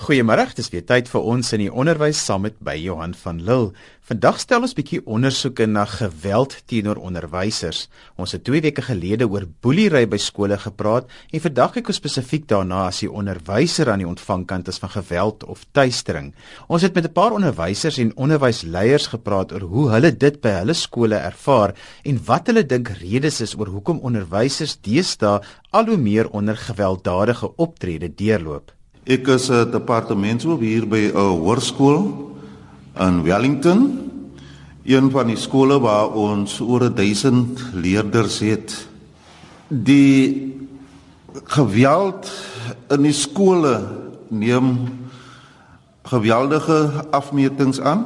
Goeiemôre, dis weer tyd vir ons in die onderwys saam met by Johan van Lille. Vandag stel ons bietjie ondersoeke na geweld teenoor onderwysers. Ons het 2 weke gelede oor boelery by skole gepraat en vandag kyk ons spesifiek daarna as die onderwyser aan die ontvangkant is van geweld of tuistering. Ons het met 'n paar onderwysers en onderwysleiers gepraat oor hoe hulle dit by hulle skole ervaar en wat hulle dink redes is oor hoekom onderwysers deesdae al hoe meer onder gewelddadige optrede deurloop. Ek is 'n departementshoof hier by 'n hoërskool in Wellington. Een van die skole waar ons oor 1000 leerders het. Die geweld in die skole neem geweldige afmetings aan.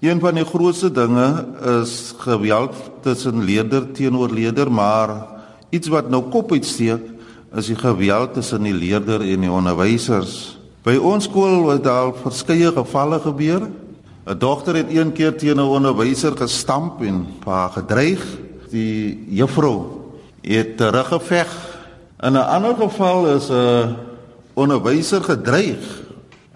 Een van die grootste dinge is geweld tussen leerder teenoor leerder, maar iets wat nou kop uitsteek is die geweld tussen die leerder en die onderwysers. By ons skool het daar verskeie gevalle gebeur. 'n Dogter het een keer teen 'n onderwyser gestamp en haar gedreig. Die juffrou het teruggeveg. In 'n ander geval is 'n onderwyser gedreig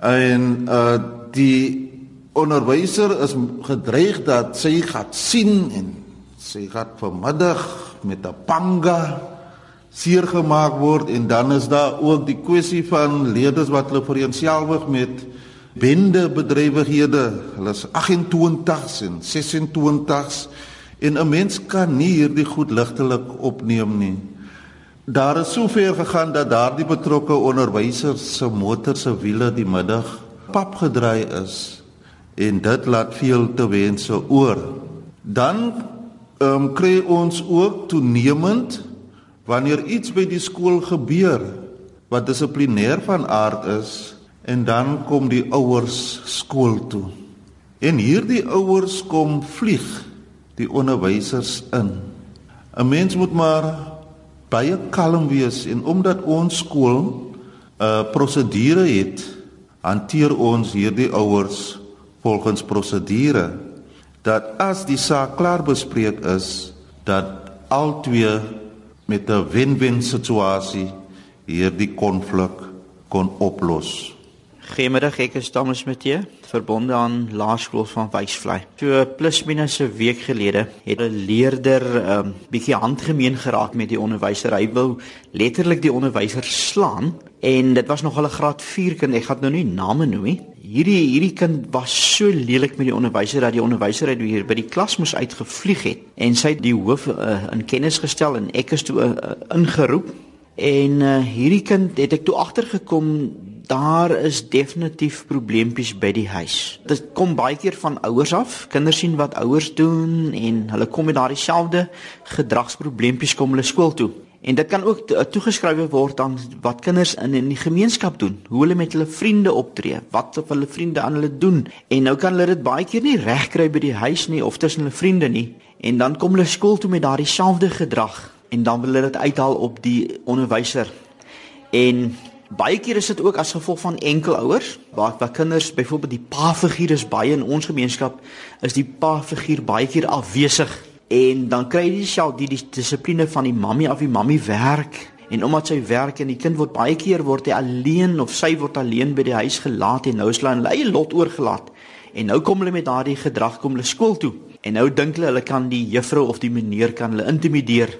en uh die onderwyser is gedreig dat sy gaan sien en sy gaan vermiddag met 'n panga seer gemaak word en dan is daar ook die kwessie van leerders wat hulle vereensgewig met bende bedrywighede. Hulle is 28s en 26s en 'n mens kan nie hierdie goed ligtelik opneem nie. Daar is sover gegaan dat daardie betrokke onderwysers se motor se wiele die middag pap gedraai is en dit laat veel te wense oor. Dan ehm um, kry ons ook toenemend wanneer iets by die skool gebeur wat dissiplinêr van aard is en dan kom die ouers skool toe. En hierdie ouers kom vlieg die onderwysers in. 'n Mens moet maar baie kalm wees en omdat ons skool 'n uh, prosedure het, hanteer ons hierdie ouers volgens prosedure dat as die saak klaar bespreek is, dat al twee met 'n wen-wen situasie hierdie konflik kon oplos. Goeiemiddag, ek is Thomas Matthee, verbonde aan Laerskool van Wysvlei. So plus minus 'n week gelede het 'n leerder 'n um, bietjie handgemeen geraak met die onderwyser. Hy wou letterlik die onderwyser slaan en dit was nog 'n graad 4 kind. Ek gaan nou nie name noem nie. Hierdie hierdie kind was so lelik met die onderwyser dat die onderwyser uit hier by die klas moes uitgevlieg het en sy het die hoof uh, in kennis gestel en ek is toe uh, ingeroep en uh, hierdie kind het ek toe agtergekom daar is definitief probleempies by die huis. Dit kom baie keer van ouers af. Kinders sien wat ouers doen en hulle kom met daardie selfde gedragsprobleempies kom hulle skool toe. En dit kan ook toegeskryf word aan wat kinders in in die gemeenskap doen, hoe hulle met hulle vriende optree, wat of hulle vriende aan hulle doen. En nou kan hulle dit baie keer nie regkry by die huis nie of tussen hulle vriende nie. En dan kom hulle skool toe met daardie selfde gedrag en dan wil hulle dit uithaal op die onderwyser. En Baie keer is dit ook as gevolg van enkelouers waar waar kinders byvoorbeeld die pa-figuur is baie in ons gemeenskap is die pa-figuur baie keer afwesig en dan kry jy self die, die dissipline van die mammie af die mammie werk en omdat sy werk en die kind word baie keer word hy alleen of sy word alleen by die huis gelaat en nou is hulle aan hulle lot oorgelaat en nou kom hulle met daardie gedrag kom hulle skool toe en nou dink hulle hulle kan die juffrou of die meneer kan hulle intimideer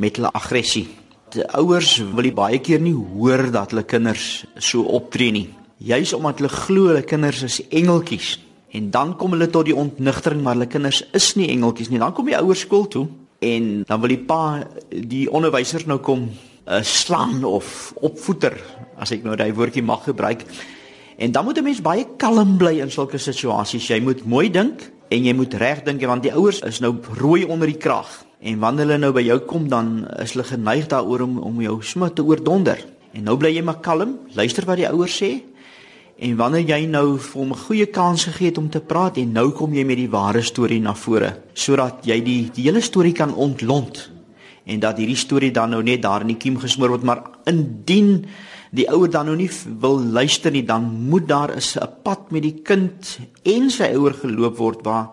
met hulle aggressie Die ouers wil baie keer nie hoor dat hulle kinders so optree nie. Juis omdat hulle glo hulle kinders is engeltjies. En dan kom hulle tot die ontnigtering maar hulle kinders is nie engeltjies nie. Dan kom die ouers skool toe en dan wil die pa die onderwyser nou kom uh, slaan of opvoeter as ek nou daai woordjie mag gebruik. En dan moet 'n mens baie kalm bly in sulke situasies. Jy moet mooi dink en jy moet reg dink want die ouers is nou rooi onder die krag. En wanneer hulle nou by jou kom dan is hulle geneig daaroor om om jou sommer te oordonder. En nou bly jy maar kalm, luister wat die ouers sê. En wanneer jy nou vir hom 'n goeie kans gegee het om te praat en nou kom jy met die ware storie na vore sodat jy die die hele storie kan ontlont en dat hierdie storie dan nou net daar in die kiem gesmoor word maar indien die ouer dan nou nie wil luister nie dan moet daar 'n pad met die kind en sy ouer geloop word waar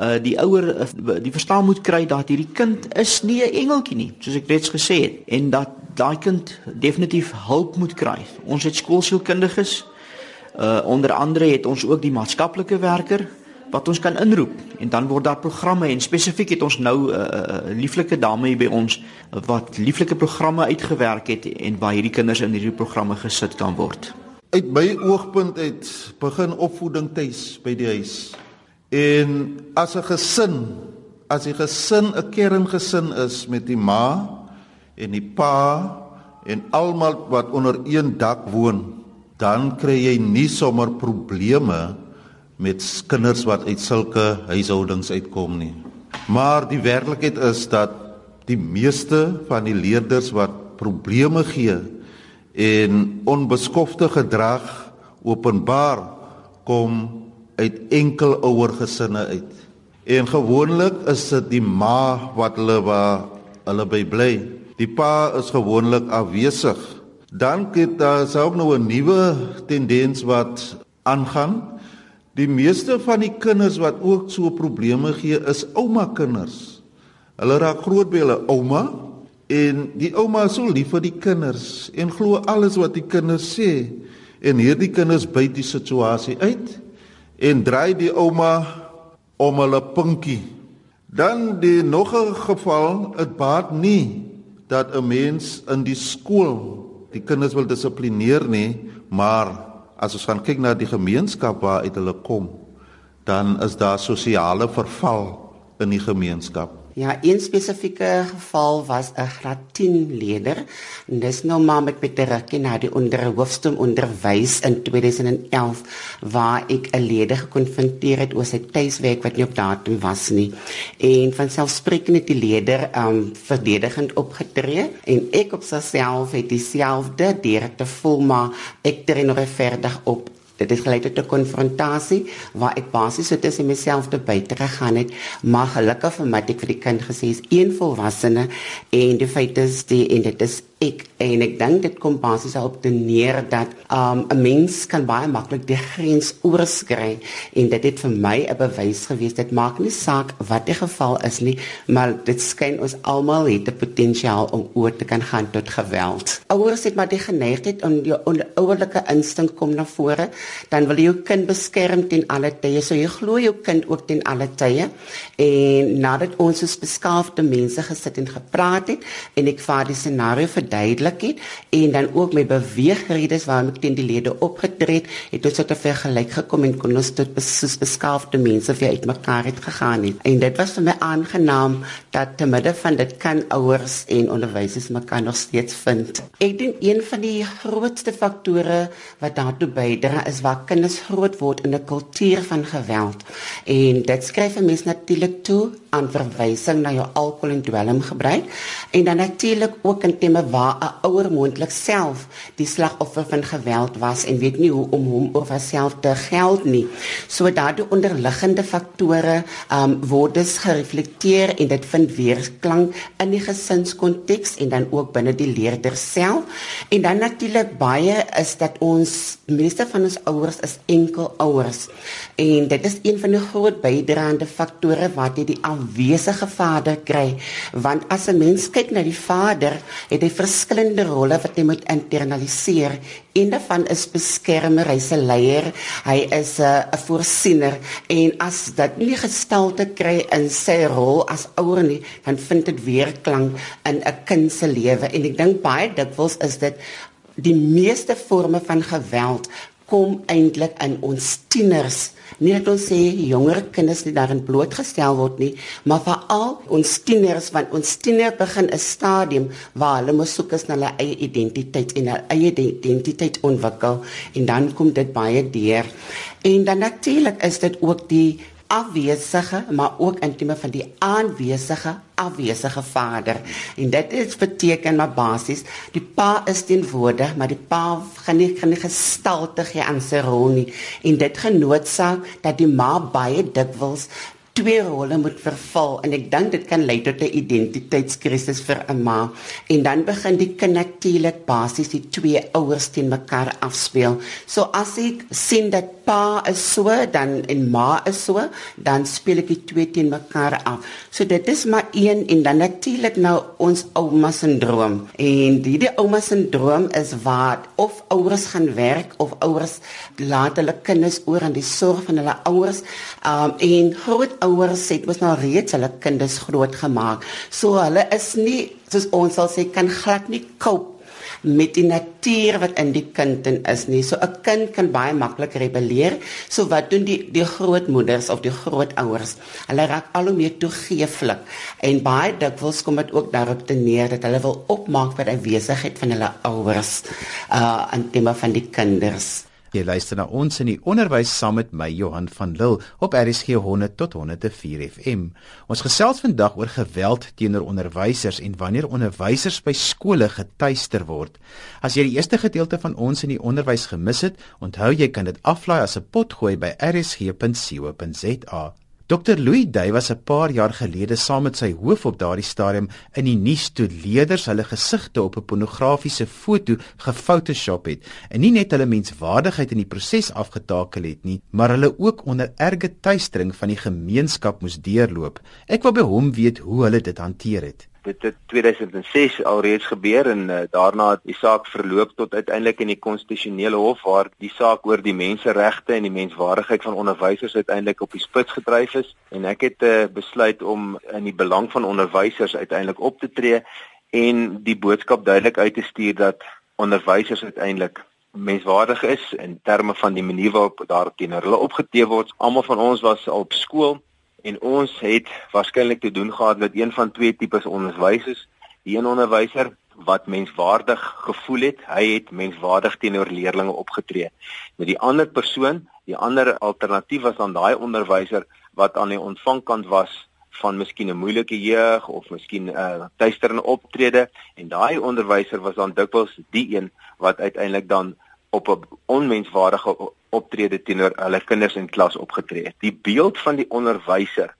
uh die ouer uh, die verstaan moet kry dat hierdie kind is nie 'n engeltjie nie soos ek reeds gesê het en dat daai kind definitief hulp moet kry. Ons het skoolsielkundiges Uh onder andere het ons ook die maatskaplike werker wat ons kan inroep en dan word daar programme en spesifiek het ons nou 'n uh, uh, lieflike dame hier by ons wat lieflike programme uitgewerk het en waar hierdie kinders in hierdie programme gesit kan word. Uit my oogpunt uit begin opvoeding tuis by die huis. En as 'n gesin, as die gesin 'n kerngesin is met die ma en die pa en almal wat onder een dak woon, dan kry jy nie sommer probleme met kinders wat uit sulke huishoudings uitkom nie. Maar die werklikheid is dat die meeste van die leerders wat probleme gee en onbeskofte gedrag openbaar kom uit enkel ouer gesinne uit. En gewoonlik is dit die ma wat hulle waar hulle by bly. Die pa is gewoonlik afwesig. Dan het daar self nou 'n nuwe tendens wat aangaan Die meeste van die kinders wat ook so probleme gee is ouma kinders. Hulle raak groot by hulle ouma en die ouma is so lief vir die kinders en glo alles wat die kinders sê en hierdie kinders byt die situasie uit en draai die ouma om hulle pinkie. Dan die nog 'n geval, dit baat nie dat 'n mens in die skool die kinders wil dissiplineer nie, maar as ons gaan kyk na die gemeenskap waar uit hulle kom, dan is daar sosiale verval in die gemeenskap. Ja, een spesifieke geval was 'n graad 10 leerder. En dis nou maar met terugke na die onderhoofstom onderwys in 2011 waar ek 'n leerder gekonfronteer het oor sy tuiswerk wat nie op datum was nie. En van selfsprekend het die leerder um verdedigend opgetree en ek op self het dieselfde direkte voel maar ek tree nog verder op Dit het gelei tot 'n konfrontasie waar ek basies so tussen myself te buite gegaan het, maar gelukkig vir my het ek vir die kind gesê is een volwassene en die feit is die en dit is ek en ek dink dit kom basies op te neer dat 'n um, mens kan baie maklik die grens oorskry en dit het vir my 'n bewys gewees dit maak nie saak wat die geval is nie maar dit skyn ons almal het 'n potensiaal om oor te kan gaan tot geweld. Ouers het maar die geneigtheid om jou ouerlike instink kom na vore, dan wil jy jou kind beskerm teen alle tye. So jy glo jou kind ook teen alle tye. En nadat ons as beskaafde mense gesit en gepraat het en ek vaar die scenario vir verduidelik het en dan ook met beweegredes waarmee teen die lede opgetree het, het ons tot 'n vergelyk gekom en kon ons tot soos beskaafde mense vir uitmekaar het gegaan het. En dit was vir my aangenaam dat te midde van dit kan ouers en onderwysers mekaar nog steeds vind. Ek dink een van die grootste faktore wat daartoe bydra is waar kinders groot word in 'n kultuur van geweld. En dit skryf 'n mens natuurlik toe aan verwysing na jou alkohol en dwelm gebruik en dan natuurlik ook in teme waar 'n ouer moontlik self die slagoffer van geweld was en weet nie hoe om hom of haarself te geld nie. So daardie onderliggende faktore um word dus gereflekteer en dit vind weerklank in die gesinskonteks en dan ook binne die leerder self. En dan natuurlik baie is dat ons meeste van ons ouers is enkel ouers. En dit is een van die groot bydraende faktore wat jy die afwesige vader kry want as 'n mens kyk na die vader het hy verskillende rolle wat hy moet internaliseer. Een daarvan is beskermer hy's 'n leier hy is 'n 'n voorsiener en as dit nie gestalte kry in sy rol as ouer nie dan vind dit weer klank in 'n kind se lewe. En ek dink baie dikwels is dit die meeste forme van geweld kom eintlik in ons tieners nie dat ons sê jonger kinders nie daarin blootgestel word nie, maar veral ons tieners want ons tiener begin 'n stadium waar hulle moet soek na hulle eie identiteit en hulle eie identiteit ontwikkel en dan kom dit baie deur. En dan natuurlik is dit ook die afwesige maar ook intieme van die aanwesige afwesige vader. En dit is beteken maar basies die pa is teenwoordig maar die pa gaan nie gaan nie gestalte gee aan sy rol nie. En dit genootsaak dat die ma baie dikwels twee rolle moet vervul. En ek dink dit kan lei tot 'n identiteitskrisis vir 'n ma. En dan begin die kind natuurlik basies die twee ouers teen mekaar afspeel. So as ek sien dat pa is so dan en ma is so, dan speel ek die twee teen mekaar af. So dit is maar een en dan natuurlik nou ons ouma sindroom. En hierdie ouma sindroom is waar of ouers gaan werk of ouers laat hulle kinders oor aan die sorg van hulle ouers. Um en groot ouers het mos nou reeds hulle kinders groot gemaak. So hulle is nie soos ons sal sê kan glad nie cope met die natuur wat in die kind in is nie. So 'n kind kan baie maklik rebelleer. So wat doen die die grootmoeders of die grootouers? Hulle raak al hoe meer toegeeflik en baie dikwels kom dit ook daarop te neer dat hulle wil opmaak vir die besigheid van hulle ouers uh in terme van die kinders. Jy luister na ons in die onderwys saam met my Johan van Lille op RSG 100 tot 104 FM. Ons gesels vandag oor geweld teenoor onderwysers en wanneer onderwysers by skole getuister word. As jy die eerste gedeelte van ons in die onderwys gemis het, onthou jy kan dit aflaai as 'n potgooi by rsg.co.za. Dr Louis Day was 'n paar jaar gelede saam met sy hoof op daardie stadium in die nuus toe leerders hulle gesigte op 'n pornografiese foto gefotoshop het en nie net hulle menswaardigheid in die proses afgetakel het nie, maar hulle ook onder erge tuistering van die gemeenskap moes deurloop. Ek wou by hom weet hoe hulle dit hanteer het dit het 2006 alreeds gebeur en uh, daarna het die saak verloop tot uiteindelik in die konstitusionele hof waar die saak oor die menseregte en die menswaardigheid van onderwysers uiteindelik op die spits gedryf is en ek het uh, besluit om in die belang van onderwysers uiteindelik op te tree en die boodskap duidelik uit te stuur dat onderwysers uiteindelik menswaardig is in terme van die manier waarop daar teenoor hulle opgetree word. Almal van ons was op skool en ons het waarskynlik te doen gehad met een van twee tipes onderwysers. Die een onderwyser wat menswaardig gevoel het, hy het menswaardig teenoor leerders opgetree. Met die ander persoon, die ander alternatief was dan daai onderwyser wat aan die ontvangkant was van miskien 'n moeilike jeug of miskien 'n uh, tuisterende optrede en daai onderwyser was dan dikwels die een wat uiteindelik dan op 'n onmenswaardige optrede teenoor hulle kinders in klas opgetree het. Die beeld van die onderwyser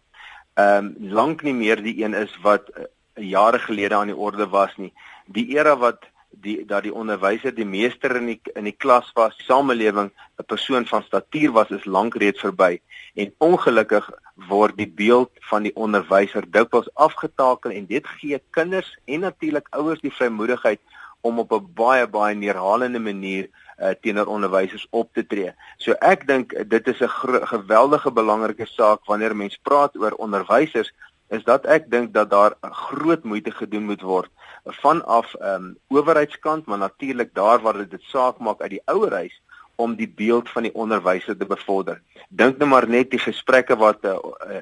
ehm um, lank nie meer die een is wat uh, jare gelede aan die orde was nie. Die era wat die dat die onderwyser die meester in die in die klas was, samelewing 'n persoon van statuur was is lank reeds verby en ongelukkig word die beeld van die onderwyser dikwels afgetakel en dit gee kinders en natuurlik ouers die vrymoedigheid om op 'n baie baie neerhalende manier uh, teenoor onderwysers op te tree. So ek dink dit is 'n geweldige belangrike saak wanneer mens praat oor onderwysers is dat ek dink dat daar groot moeite gedoen moet word vanaf ehm um, owerheidskant maar natuurlik daar waar dit saak maak uit die ouerhuis om die beeld van die onderwyser te bevorder. Dink nou maar net die gesprekke wat uh,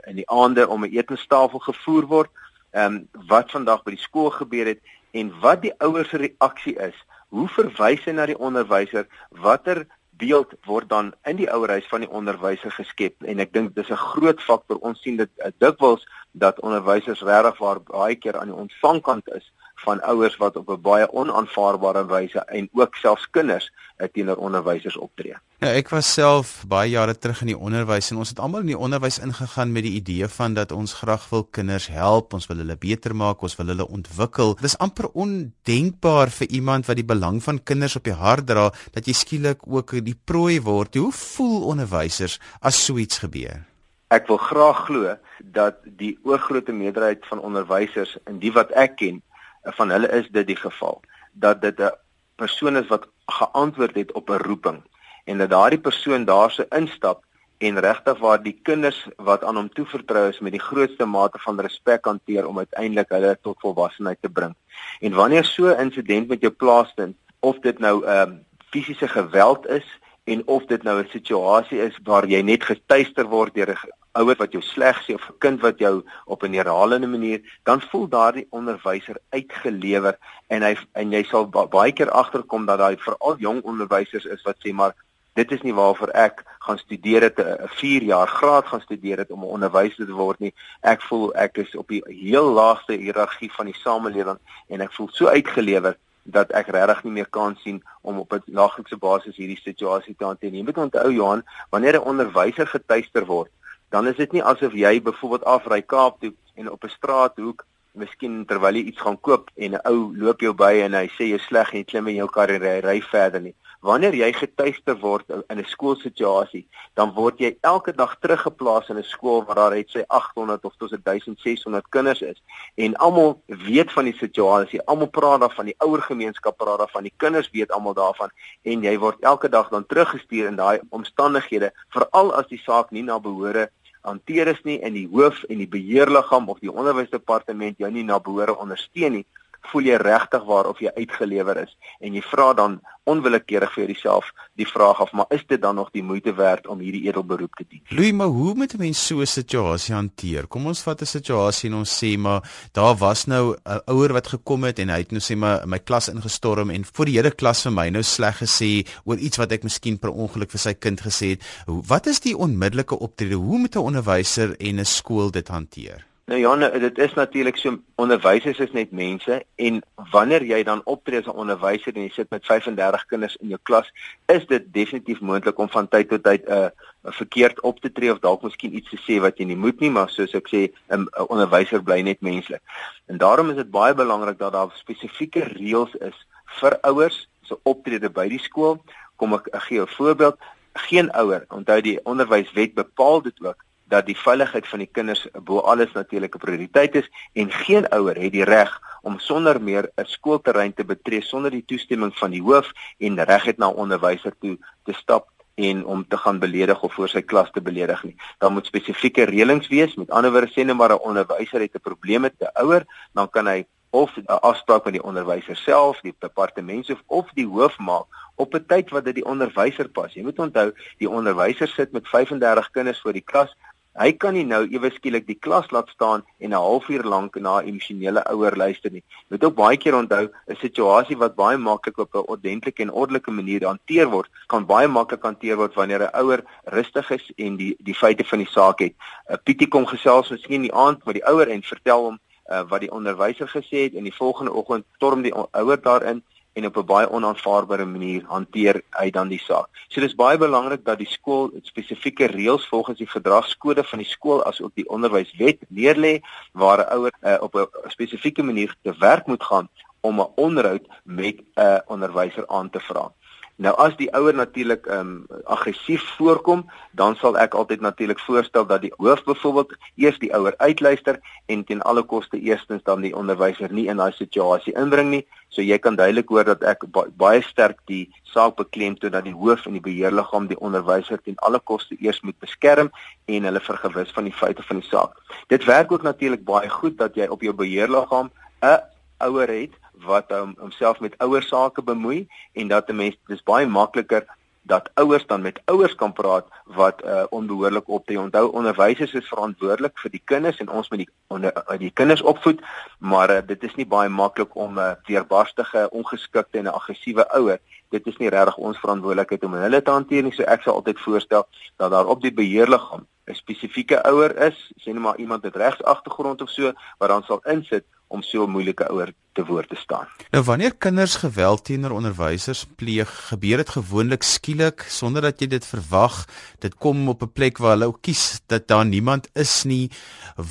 in die aande om 'n etenstafel gevoer word, ehm um, wat vandag by die skool gebeur het en wat die ouers se reaksie is hoe verwys hy na die onderwyser? Watter beeld word dan in die ouerhuis van die onderwyser geskep? En ek dink dis 'n groot faktor ons sien dit uh, dikwels dat onderwysers regtig waar baie keer aan die ontvangkant is van ouers wat op 'n baie onaanvaarbare wyse en ook selfs kinders uh, teenoor onderwysers optree. Ja, ek was self baie jare terug in die onderwys en ons het almal in die onderwys ingegaan met die idee van dat ons graag wil kinders help, ons wil hulle beter maak, ons wil hulle ontwikkel. Dit is amper ondenkbaar vir iemand wat die belang van kinders op die hart dra dat jy skielik ook die prooi word. Hoe voel onderwysers as so iets gebeur? Ek wil graag glo dat die oorgrootste meerderheid van onderwysers en die wat ek ken van hulle is dit die geval dat dit 'n persoon is wat geantwoord het op 'n roeping en dat daardie persoon daarse instap en regtig waar die kinders wat aan hom toevertrou is met die grootste mate van respek hanteer om uiteindelik hulle tot volwassenheid te bring. En wanneer so 'n insident met jou plaasvind of dit nou 'n um, ehm, fisiese geweld is en of dit nou 'n situasie is waar jy net getuister word deur 'n ouer wat jou sleg sê of 'n kind wat jou op 'n herhalende manier, dan voel daardie onderwyser uitgelewer en hy en jy sal ba baie keer agterkom dat daai veral jong onderwysers is wat sê maar dit is nie waarvoor ek gaan studeer het 'n 4 jaar graad gaan studeer het om 'n onderwyser te word nie. Ek voel ek is op die heel laagste hiërargie van die samelewing en ek voel so uitgelewer dat ek regtig nie meer kan sien om op 'n daaglikse basis hierdie situasie te hanteer nie. Jy moet onthou Johan, wanneer 'n onderwyser getuister word, dan is dit nie asof jy byvoorbeeld afry Kaap toe en op 'n straathoek miskien terwyl jy iets gaan koop en 'n ou loop jou by en hy sê jy sleg en jy klim in jou kar en ry, ry verder nie. Wanneer jy getuister word in 'n skoolsituasie, dan word jy elke dag teruggeplaas in 'n skool waar daar het sy 800 of tot 1600 kinders is en almal weet van die situasie. Almal praat daarvan, die ouer gemeenskap praat daarvan, die kinders weet almal daarvan en jy word elke dag dan teruggestuur in daai omstandighede, veral as die saak nie na behore hanteer is nie en die hoof en die beheerliggaam of die onderwysdepartement jou nie na behore ondersteun nie voel jy regtig waar of jy uitgelewer is en jy vra dan onwillekeurig vir jouself die vraag af maar is dit dan nog die moeite werd om hierdie edel beroep te doen Louis maar hoe moet 'n mens so 'n situasie hanteer? Kom ons vat 'n situasie en ons sê maar daar was nou 'n ouer wat gekom het en hy het nou sê maar my klas ingestorm en voor die hele klas vir my nou sleg gesê oor iets wat ek miskien per ongeluk vir sy kind gesê het. Wat is die onmiddellike optrede? Hoe moet 'n onderwyser en 'n skool dit hanteer Nou ja, dit is natuurlik so onderwysers is net mense en wanneer jy dan optree as 'n onderwyser en jy sit met 35 kinders in jou klas, is dit definitief moontlik om van tyd tot tyd 'n uh, verkeerd op te tree of dalk miskien iets te sê wat jy nie moet nie, maar soos ek sê, 'n onderwyser bly net menslik. En daarom is dit baie belangrik dat daar spesifieke reëls is vir ouers se so optrede by die skool. Kom ek, ek gee 'n voorbeeld. Geen ouer, onthou die onderwyswet bepaal dit ook dat die veiligheid van die kinders bo alles natuurlik 'n prioriteit is en geen ouer het die reg om sonder meer 'n skoolterrein te betree sonder die toestemming van die hoof en reg het na onderwyser toe te stap en om te gaan beledig of voor sy klas te beledig nie. Daar moet spesifieke reëlings wees. Met ander woorde sê net maar 'n onderwyser het 'n probleem met 'n ouer, dan kan hy of 'n afspraak met die onderwyser self, die departement of of die hoof maak op 'n tyd wat dit die onderwyser pas. Jy moet onthou, die onderwyser sit met 35 kinders voor die klas. Hy kan nie nou ewe skielik die klas laat staan en 'n halfuur lank na 'n emosionele ouer luister nie. Jy moet ook baie keer onthou 'n situasie wat baie maklik op 'n ordentlike en ordelike manier hanteer word, kan baie maklik hanteer word wanneer 'n ouer rustig is en die die feite van die saak het. 'n Pietie kom gesels miskien in die aand met die ouer en vertel hom uh, wat die onderwyser gesê het en die volgende oggend storm die ouer daarin en op 'n baie onaanvaarbare manier hanteer hy dan die saak. So dis baie belangrik dat die skool spesifieke reëls volgens die gedragskode van die skool asook die onderwyswet neerlê waar 'n ouer uh, op 'n spesifieke manier te werk moet gaan om 'n onderhoud met 'n uh, onderwyser aan te vra. Nou as die ouer natuurlik ehm um, aggressief voorkom, dan sal ek altyd natuurlik voorstel dat die hoof byvoorbeeld eers die ouer uitluister en ten alle koste eerstens dan die onderwyser nie in daai situasie inbring nie. So jy kan duidelik hoor dat ek ba baie sterk die saak beklemtoon dat die hoof en die beheerliggaam die onderwyser ten alle koste eers moet beskerm en hulle vergewis van die feite van die saak. Dit werk ook natuurlik baie goed dat jy op jou beheerliggaam 'n ouer het wat um, homself met ouer sake bemoei en dat 'n mens dis baie makliker dat ouers dan met ouers kan praat wat uh, onbehoorlik optree. Onthou onderwysers is verantwoordelik vir die kinders en ons moet die onder, uh, die kinders opvoed, maar uh, dit is nie baie maklik om 'n uh, weerbarstige, ongeskikte en 'n aggressiewe ouer. Dit is nie regtig ons verantwoordelikheid om hulle te hanteer nie. So ek sal altyd voorstel dat daar op die beheerliggaam 'n spesifieke ouer is, sê net maar iemand met regsagtergrond of so, wat dan sal insit om so 'n moeilike ouer te woord te staan. Nou wanneer kinders geweld teenoor onderwysers pleeg, gebeur dit gewoonlik skielik sonder dat jy dit verwag. Dit kom op 'n plek waar hulle kies dat daar niemand is nie.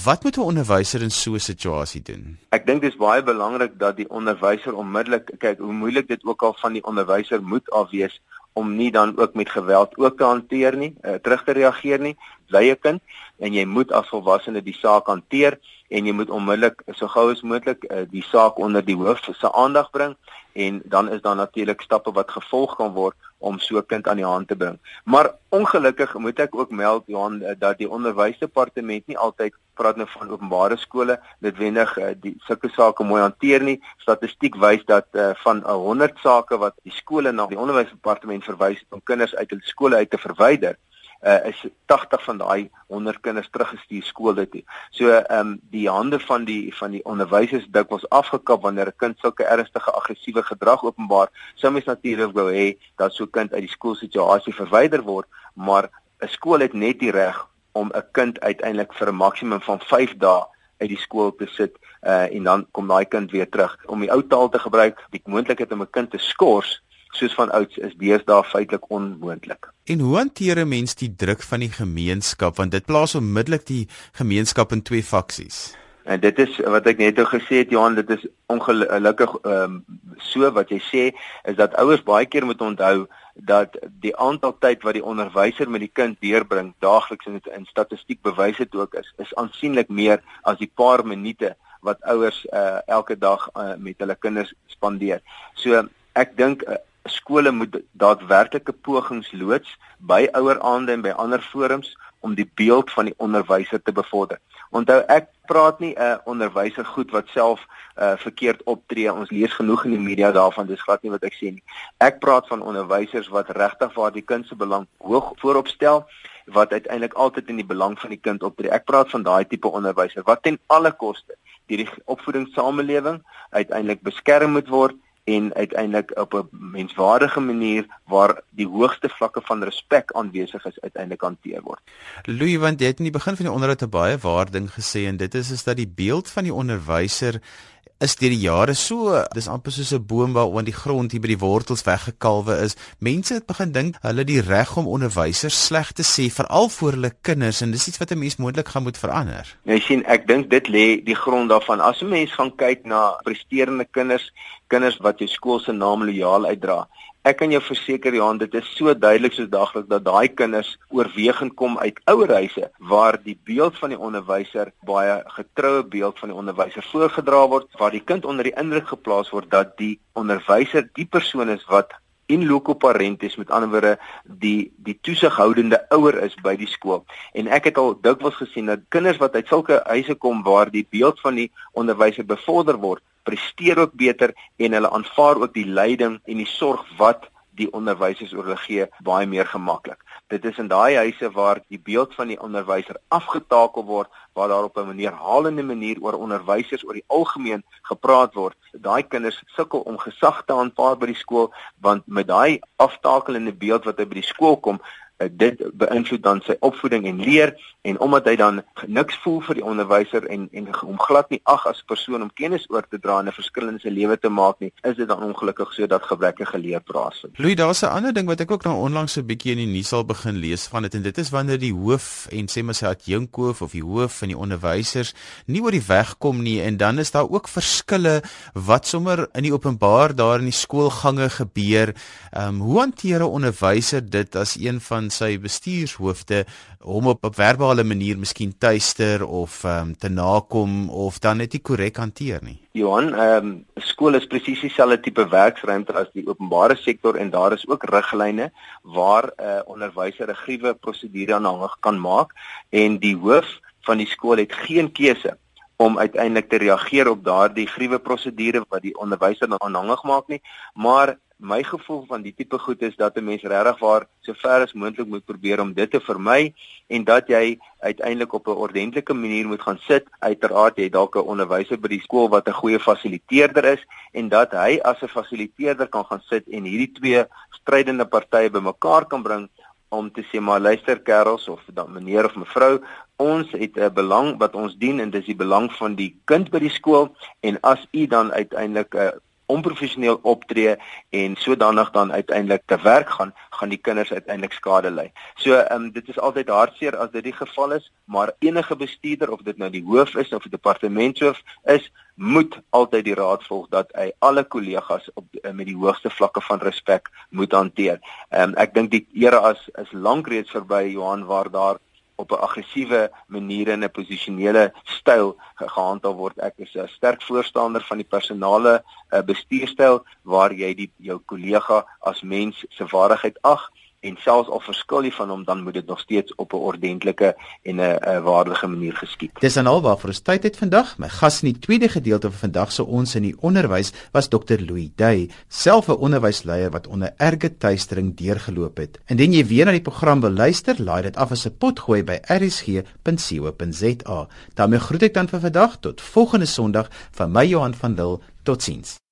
Wat moet 'n onderwyser in so 'n situasie doen? Ek dink dis baie belangrik dat die onderwyser onmiddellik kyk hoe moeilik dit ook al van die onderwyser moet afwees om nie dan ook met geweld ook te hanteer nie, uh, terug te reageer nie. Bly 'n kind en jy moet as volwassene die saak hanteer en jy moet onmiddellik so gou as moontlik uh, die saak onder die hoof se aandag bring en dan is daar natuurlik stappe wat gevolg kan word om so 'n kind aan die hand te bring. Maar ongelukkig moet ek ook meld Johan eh, dat die onderwysdepartement nie altyd praat nou van openbare skole noodwendig uh, die sulke sake mooi hanteer nie. Statistiek wys dat uh, van 100 sake wat die skole na die onderwysdepartement verwys om kinders uit hul skole uit te verwyder, uh, is 80 van daai 100 kinders teruggestuur skole toe. So ehm um, die hande van die van die onderwysers dikwels afgekap wanneer 'n kind sulke ernstige aggressiewe gedrag openbaar. Sou mens natuurlik wou hê dat so 'n kind uit die skoolsituasie verwyder word, maar 'n skool het net die reg om 'n kind uiteindelik vir 'n maksimum van 5 dae uit die skool te sit uh, en dan kom daai kind weer terug om die ou taal te gebruik die moontlikheid om 'n kind te skors soos van ouds is deesdae feitelik onmoontlik. En hoe hanteer 'n mens die druk van die gemeenskap want dit plaas onmiddellik die gemeenskap in twee faksies? En dit is wat ek net nou gesê het Johan, dit is ongelukkig ehm um, so wat jy sê is dat ouers baie keer moet onthou dat die aantal tyd wat die onderwyser met die kind deurbring daagliks en dit in statistiek bewys dit ook is is aansienlik meer as die paar minute wat ouers uh, elke dag uh, met hulle kinders spandeer. So ek dink uh, skole moet daadwerklike pogings loods by oueraande en by ander forums om die beeld van die onderwyser te bevorder. Onthou ek praat nie 'n uh, onderwyser goed wat self uh, verkeerd optree. Ons lees genoeg in die media daarvan, dis glad nie wat ek sê nie. Ek praat van onderwysers wat regtig vir die kind se belang hoog voorop stel wat uiteindelik altyd in die belang van die kind optree. Ek praat van daai tipe onderwyser wat ten alle koste die opvoedingssamelewing uiteindelik beskerm moet word en uiteindelik op 'n menswaardige manier waar die hoogste vlakke van respek aanwesig is uiteindelik hanteer word. Louis want jy het in die begin van die onderhoud 'n baie waarding gesê en dit is is dat die beeld van die onderwyser is deur die jare so dis amper soos 'n boom waar die grond hier by die wortels weggekalwe is. Mense het begin dink hulle die reg om onderwysers sleg te sê veral vir hulle kinders en dis iets wat 'n mens moontlik gaan moet verander. Jy sien, ek dink dit lê die grond daarvan. As 'n mens gaan kyk na presterende kinders, kinders wat jou skool se naam lojaal uitdra, Ek kan jou verseker Johan, dit is so duidelik soos daglik dat daai kinders oorwegend kom uit ouerhuise waar die beeld van die onderwyser baie getroue beeld van die onderwyser voorgedra word, waar die kind onder die indruk geplaas word dat die onderwyser die persoon is wat in loco parentis met ander woorde die die toesighoudende ouer is by die skool. En ek het al dikwels gesien dat kinders wat uit sulke huise kom waar die beeld van die onderwyser bevorder word, presteer ook beter en hulle aanvaar ook die leiding en die sorg wat die onderwysers oor hulle gee baie meer gemaklik. Dit is in daai huise waar die beeld van die onderwyser afgetakel word, waar daar op 'n manier halende manier oor onderwysers oor die algemeen gepraat word. Daai kinders sukkel om gesag te aanvaar by die skool want met daai aftakelende beeld wat hy by die skool kom, dit beïnvloed dan sy opvoeding en leer en omdat hy dan niks voel vir die onderwyser en en hom glad nie ag as persoon om kennis oor te dra en 'n verskil in sy lewe te maak nie, is dit dan ongelukkig so dat gebrekkige leer plaasvind. Louis, daar's 'n ander ding wat ek ook nou onlangs 'n bietjie in die nuus al begin lees van dit en dit is wanneer die hoof en sê maar sy adjunkhoof of die hoof van die onderwysers nie oor die weg kom nie en dan is daar ook verskille wat sommer in die openbaar daar in die skoolgange gebeur. Ehm um, hoe hanteer 'n onderwyser dit as een van sy bestuurshoofde hom op 'n verbale manier miskien tuister of ehm um, te nakom of dan net nie korrek hanteer nie. Johan, ehm um, skool is presies dieselfde tipe werksruimte as die openbare sektor en daar is ook riglyne waar 'n uh, onderwyser 'n gruwe prosedure aanhangig kan maak en die hoof van die skool het geen keuse om uiteindelik te reageer op daardie gruwe prosedure wat die onderwyser aanhangig maak nie, maar my gevoel van die tipe goed is dat 'n mens regtig waar so ver as moontlik moet probeer om dit te vermy en dat jy uiteindelik op 'n ordentlike manier moet gaan sit. Uiteraard jy dalk 'n onderwyser by die skool wat 'n goeie fasiliteerder is en dat hy as 'n fasiliteerder kan gaan sit en hierdie twee strydende partye bymekaar kan bring om te sê maar luister kerels of dan meneer of mevrou ons het 'n belang wat ons dien en dis die belang van die kind by die skool en as u dan uiteindelik 'n uh, onprofessioneel optree en sodanig dan uiteindelik te werk gaan, gaan die kinders uiteindelik skade ly. So ehm um, dit is altyd hartseer as dit die geval is, maar enige bestuurder of dit nou die hoof is of die departementshoof is, moet altyd die raad volg dat hy alle kollegas op eh, met die hoogste vlakke van respek moet hanteer. Ehm um, ek dink die era as is lank reeds verby Johan waar daar op 'n aggressiewe manier en 'n posisionele styl gehandhaaf word. Ek is 'n sterk voorstander van die personale uh, bestuurstyl waar jy die jou kollega as mens se waardigheid ag en selfs al verskil jy van hom dan moet dit nog steeds op 'n ordentlike en 'n waardige manier geskied. Dis dan al waarvoor ons tyd het vandag. My gas in die tweede gedeelte van vandag se ons in die onderwys was Dr Louis Day, self 'n onderwysleier wat onder erge tuistering deurgeloop het. Indien jy weer na die program wil luister, laai dit af as 'n potgooi by rsg.co.za. daarmee groet ek dan vir vandag tot volgende Sondag van my Johan van Lille. Totsiens.